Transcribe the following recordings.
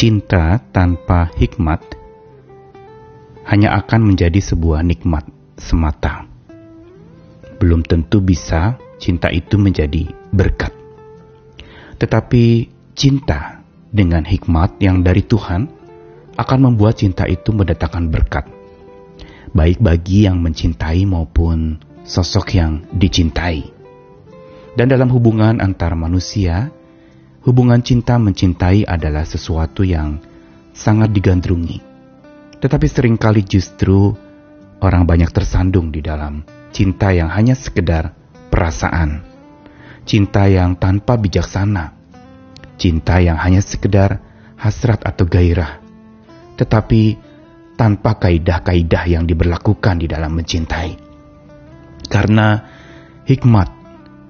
cinta tanpa hikmat hanya akan menjadi sebuah nikmat semata. Belum tentu bisa cinta itu menjadi berkat. Tetapi cinta dengan hikmat yang dari Tuhan akan membuat cinta itu mendatangkan berkat. Baik bagi yang mencintai maupun sosok yang dicintai. Dan dalam hubungan antar manusia, hubungan cinta mencintai adalah sesuatu yang sangat digandrungi. Tetapi sering kali justru orang banyak tersandung di dalam cinta yang hanya sekedar perasaan. Cinta yang tanpa bijaksana. Cinta yang hanya sekedar hasrat atau gairah. Tetapi tanpa kaidah-kaidah yang diberlakukan di dalam mencintai. Karena hikmat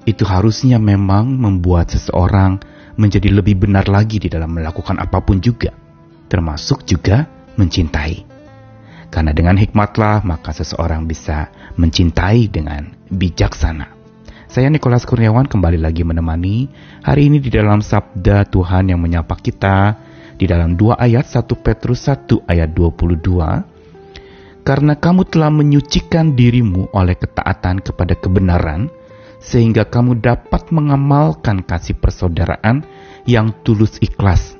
itu harusnya memang membuat seseorang menjadi lebih benar lagi di dalam melakukan apa pun juga, termasuk juga mencintai. Karena dengan hikmatlah maka seseorang bisa mencintai dengan bijaksana. Saya Nikolas Kurniawan kembali lagi menemani hari ini di dalam Sabda Tuhan yang menyapa kita di dalam dua ayat 1 Petrus 1 ayat 22. Karena kamu telah menyucikan dirimu oleh ketaatan kepada kebenaran, sehingga kamu dapat mengamalkan kasih persaudaraan yang tulus ikhlas.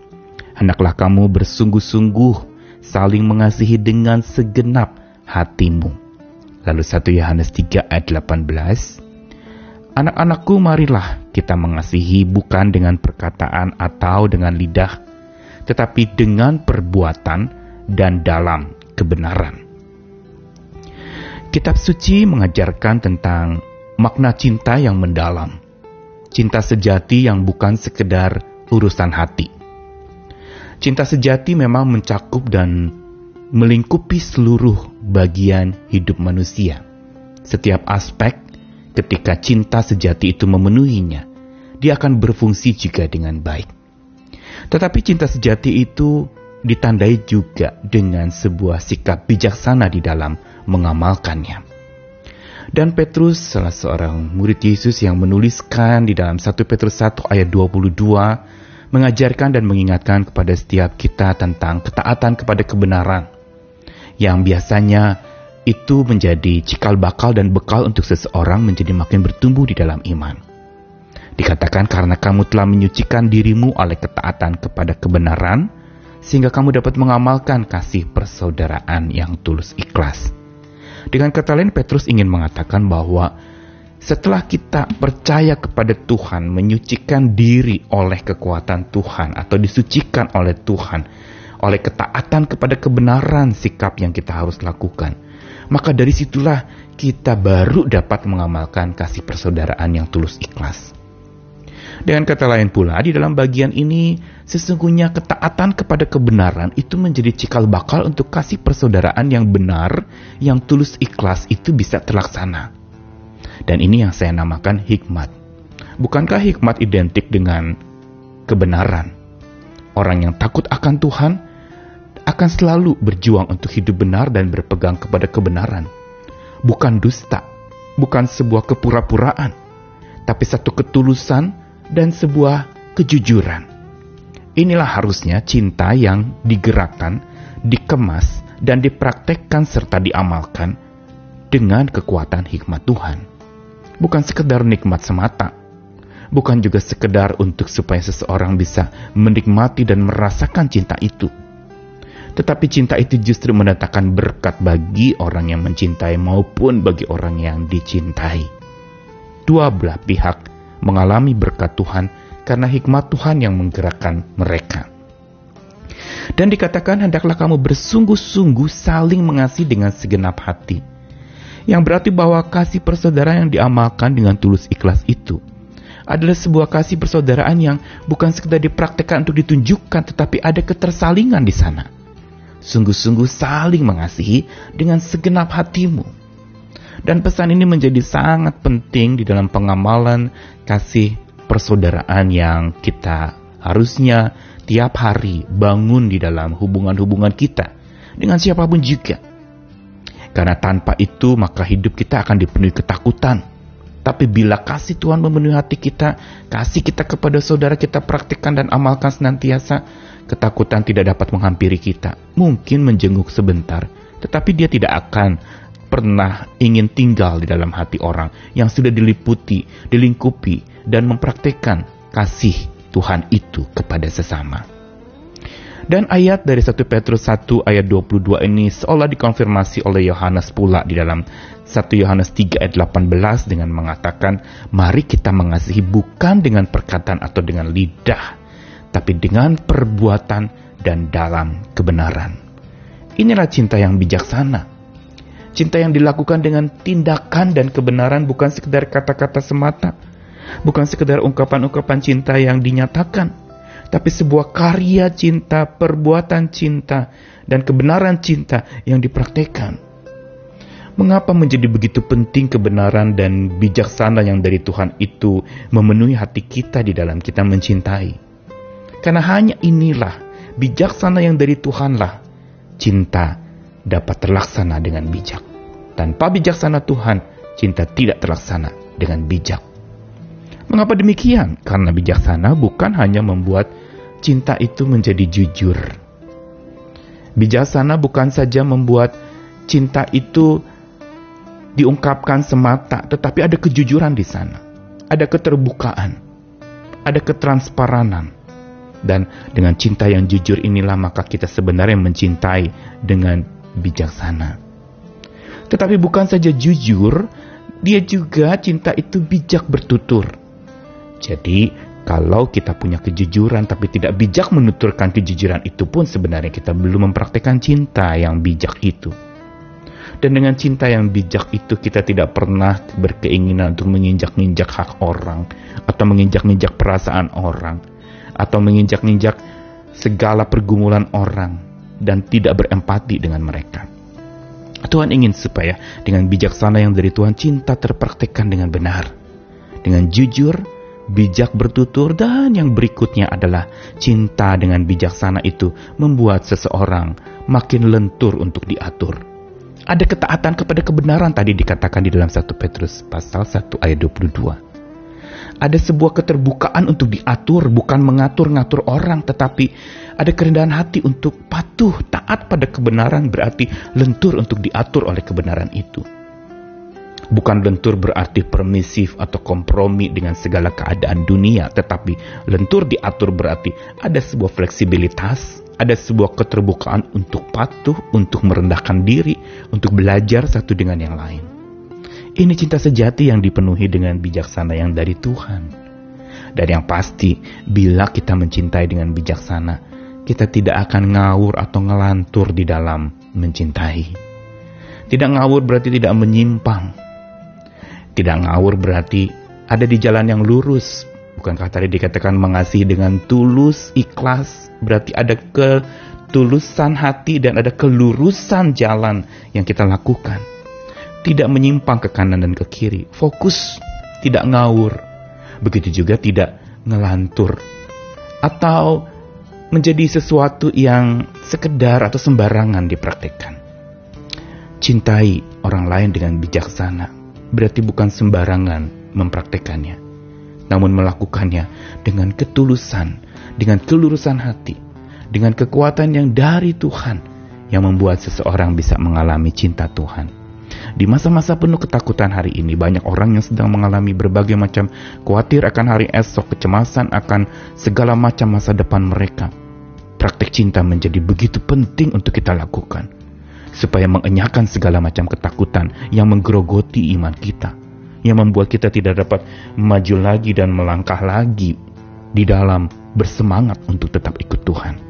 Hendaklah kamu bersungguh-sungguh saling mengasihi dengan segenap hatimu. Lalu 1 Yohanes 3 ayat 18. Anak-anakku marilah kita mengasihi bukan dengan perkataan atau dengan lidah, tetapi dengan perbuatan dan dalam kebenaran. Kitab suci mengajarkan tentang makna cinta yang mendalam. Cinta sejati yang bukan sekedar urusan hati. Cinta sejati memang mencakup dan melingkupi seluruh bagian hidup manusia. Setiap aspek ketika cinta sejati itu memenuhinya, dia akan berfungsi juga dengan baik. Tetapi cinta sejati itu ditandai juga dengan sebuah sikap bijaksana di dalam mengamalkannya. Dan Petrus, salah seorang murid Yesus yang menuliskan di dalam 1 Petrus 1 ayat 22, mengajarkan dan mengingatkan kepada setiap kita tentang ketaatan kepada kebenaran, yang biasanya itu menjadi cikal bakal dan bekal untuk seseorang menjadi makin bertumbuh di dalam iman. Dikatakan karena kamu telah menyucikan dirimu oleh ketaatan kepada kebenaran, sehingga kamu dapat mengamalkan kasih persaudaraan yang tulus ikhlas. Dengan kata lain, Petrus ingin mengatakan bahwa setelah kita percaya kepada Tuhan, menyucikan diri oleh kekuatan Tuhan atau disucikan oleh Tuhan, oleh ketaatan kepada kebenaran sikap yang kita harus lakukan, maka dari situlah kita baru dapat mengamalkan kasih persaudaraan yang tulus ikhlas. Dengan kata lain pula, di dalam bagian ini sesungguhnya ketaatan kepada kebenaran itu menjadi cikal bakal untuk kasih persaudaraan yang benar, yang tulus ikhlas itu bisa terlaksana. Dan ini yang saya namakan hikmat. Bukankah hikmat identik dengan kebenaran? Orang yang takut akan Tuhan akan selalu berjuang untuk hidup benar dan berpegang kepada kebenaran. Bukan dusta, bukan sebuah kepura-puraan, tapi satu ketulusan dan sebuah kejujuran. Inilah harusnya cinta yang digerakkan, dikemas, dan dipraktekkan serta diamalkan dengan kekuatan hikmat Tuhan. Bukan sekedar nikmat semata, bukan juga sekedar untuk supaya seseorang bisa menikmati dan merasakan cinta itu. Tetapi cinta itu justru mendatangkan berkat bagi orang yang mencintai maupun bagi orang yang dicintai. Dua belah pihak mengalami berkat Tuhan karena hikmat Tuhan yang menggerakkan mereka. Dan dikatakan hendaklah kamu bersungguh-sungguh saling mengasihi dengan segenap hati. Yang berarti bahwa kasih persaudaraan yang diamalkan dengan tulus ikhlas itu adalah sebuah kasih persaudaraan yang bukan sekedar dipraktekkan untuk ditunjukkan tetapi ada ketersalingan di sana. Sungguh-sungguh saling mengasihi dengan segenap hatimu dan pesan ini menjadi sangat penting di dalam pengamalan kasih persaudaraan yang kita harusnya tiap hari bangun di dalam hubungan-hubungan kita dengan siapa pun juga. Karena tanpa itu maka hidup kita akan dipenuhi ketakutan. Tapi bila kasih Tuhan memenuhi hati kita, kasih kita kepada saudara kita praktikkan dan amalkan senantiasa, Ketakutan tidak dapat menghampiri kita, mungkin menjenguk sebentar, tetapi dia tidak akan pernah ingin tinggal di dalam hati orang yang sudah diliputi, dilingkupi, dan mempraktekkan kasih Tuhan itu kepada sesama. Dan ayat dari 1 Petrus 1 ayat 22 ini seolah dikonfirmasi oleh Yohanes pula di dalam 1 Yohanes 3 ayat 18 dengan mengatakan, Mari kita mengasihi bukan dengan perkataan atau dengan lidah, tapi dengan perbuatan dan dalam kebenaran. Inilah cinta yang bijaksana. Cinta yang dilakukan dengan tindakan dan kebenaran bukan sekedar kata-kata semata. Bukan sekedar ungkapan-ungkapan cinta yang dinyatakan tapi sebuah karya cinta, perbuatan cinta, dan kebenaran cinta yang dipraktekkan. Mengapa menjadi begitu penting kebenaran dan bijaksana yang dari Tuhan itu memenuhi hati kita di dalam kita mencintai? Karena hanya inilah bijaksana yang dari Tuhanlah cinta dapat terlaksana dengan bijak. Tanpa bijaksana Tuhan, cinta tidak terlaksana dengan bijak. Mengapa demikian? Karena bijaksana bukan hanya membuat cinta itu menjadi jujur. Bijaksana bukan saja membuat cinta itu diungkapkan semata, tetapi ada kejujuran di sana. Ada keterbukaan, ada ketransparanan. Dan dengan cinta yang jujur inilah maka kita sebenarnya mencintai dengan bijaksana. Tetapi bukan saja jujur, dia juga cinta itu bijak bertutur. Jadi, kalau kita punya kejujuran tapi tidak bijak menuturkan kejujuran itu pun sebenarnya kita belum mempraktekkan cinta yang bijak itu. Dan dengan cinta yang bijak itu kita tidak pernah berkeinginan untuk menginjak-injak hak orang atau menginjak-injak perasaan orang atau menginjak-injak segala pergumulan orang dan tidak berempati dengan mereka. Tuhan ingin supaya dengan bijaksana yang dari Tuhan cinta terpraktekkan dengan benar, dengan jujur, bijak bertutur, dan yang berikutnya adalah cinta dengan bijaksana itu membuat seseorang makin lentur untuk diatur. Ada ketaatan kepada kebenaran tadi dikatakan di dalam 1 Petrus pasal 1 ayat 22. Ada sebuah keterbukaan untuk diatur, bukan mengatur-ngatur orang, tetapi ada kerendahan hati untuk patuh, taat pada kebenaran berarti lentur untuk diatur oleh kebenaran itu. Bukan lentur berarti permisif atau kompromi dengan segala keadaan dunia, tetapi lentur diatur berarti ada sebuah fleksibilitas, ada sebuah keterbukaan untuk patuh, untuk merendahkan diri, untuk belajar satu dengan yang lain. Ini cinta sejati yang dipenuhi dengan bijaksana yang dari Tuhan. Dan yang pasti, bila kita mencintai dengan bijaksana, kita tidak akan ngawur atau ngelantur di dalam mencintai. Tidak ngawur berarti tidak menyimpang, tidak ngawur berarti ada di jalan yang lurus. Bukankah tadi dikatakan mengasihi dengan tulus, ikhlas, berarti ada ketulusan hati dan ada kelurusan jalan yang kita lakukan. Tidak menyimpang ke kanan dan ke kiri, fokus, tidak ngawur. Begitu juga tidak ngelantur atau menjadi sesuatu yang sekedar atau sembarangan dipraktikkan. Cintai orang lain dengan bijaksana berarti bukan sembarangan mempraktekannya, namun melakukannya dengan ketulusan, dengan kelurusan hati, dengan kekuatan yang dari Tuhan yang membuat seseorang bisa mengalami cinta Tuhan. Di masa-masa penuh ketakutan hari ini, banyak orang yang sedang mengalami berbagai macam khawatir akan hari esok, kecemasan akan segala macam masa depan mereka. Praktek cinta menjadi begitu penting untuk kita lakukan supaya mengenyahkan segala macam ketakutan yang menggerogoti iman kita, yang membuat kita tidak dapat maju lagi dan melangkah lagi di dalam bersemangat untuk tetap ikut Tuhan.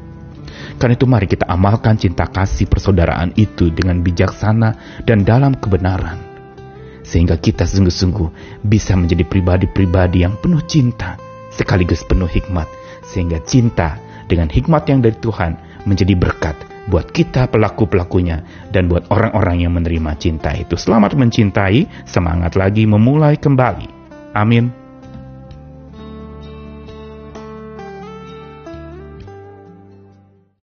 Karena itu mari kita amalkan cinta kasih persaudaraan itu dengan bijaksana dan dalam kebenaran. Sehingga kita sungguh-sungguh bisa menjadi pribadi-pribadi yang penuh cinta sekaligus penuh hikmat. Sehingga cinta dengan hikmat yang dari Tuhan menjadi berkat buat kita pelaku-pelakunya dan buat orang-orang yang menerima cinta itu. Selamat mencintai, semangat lagi memulai kembali. Amin.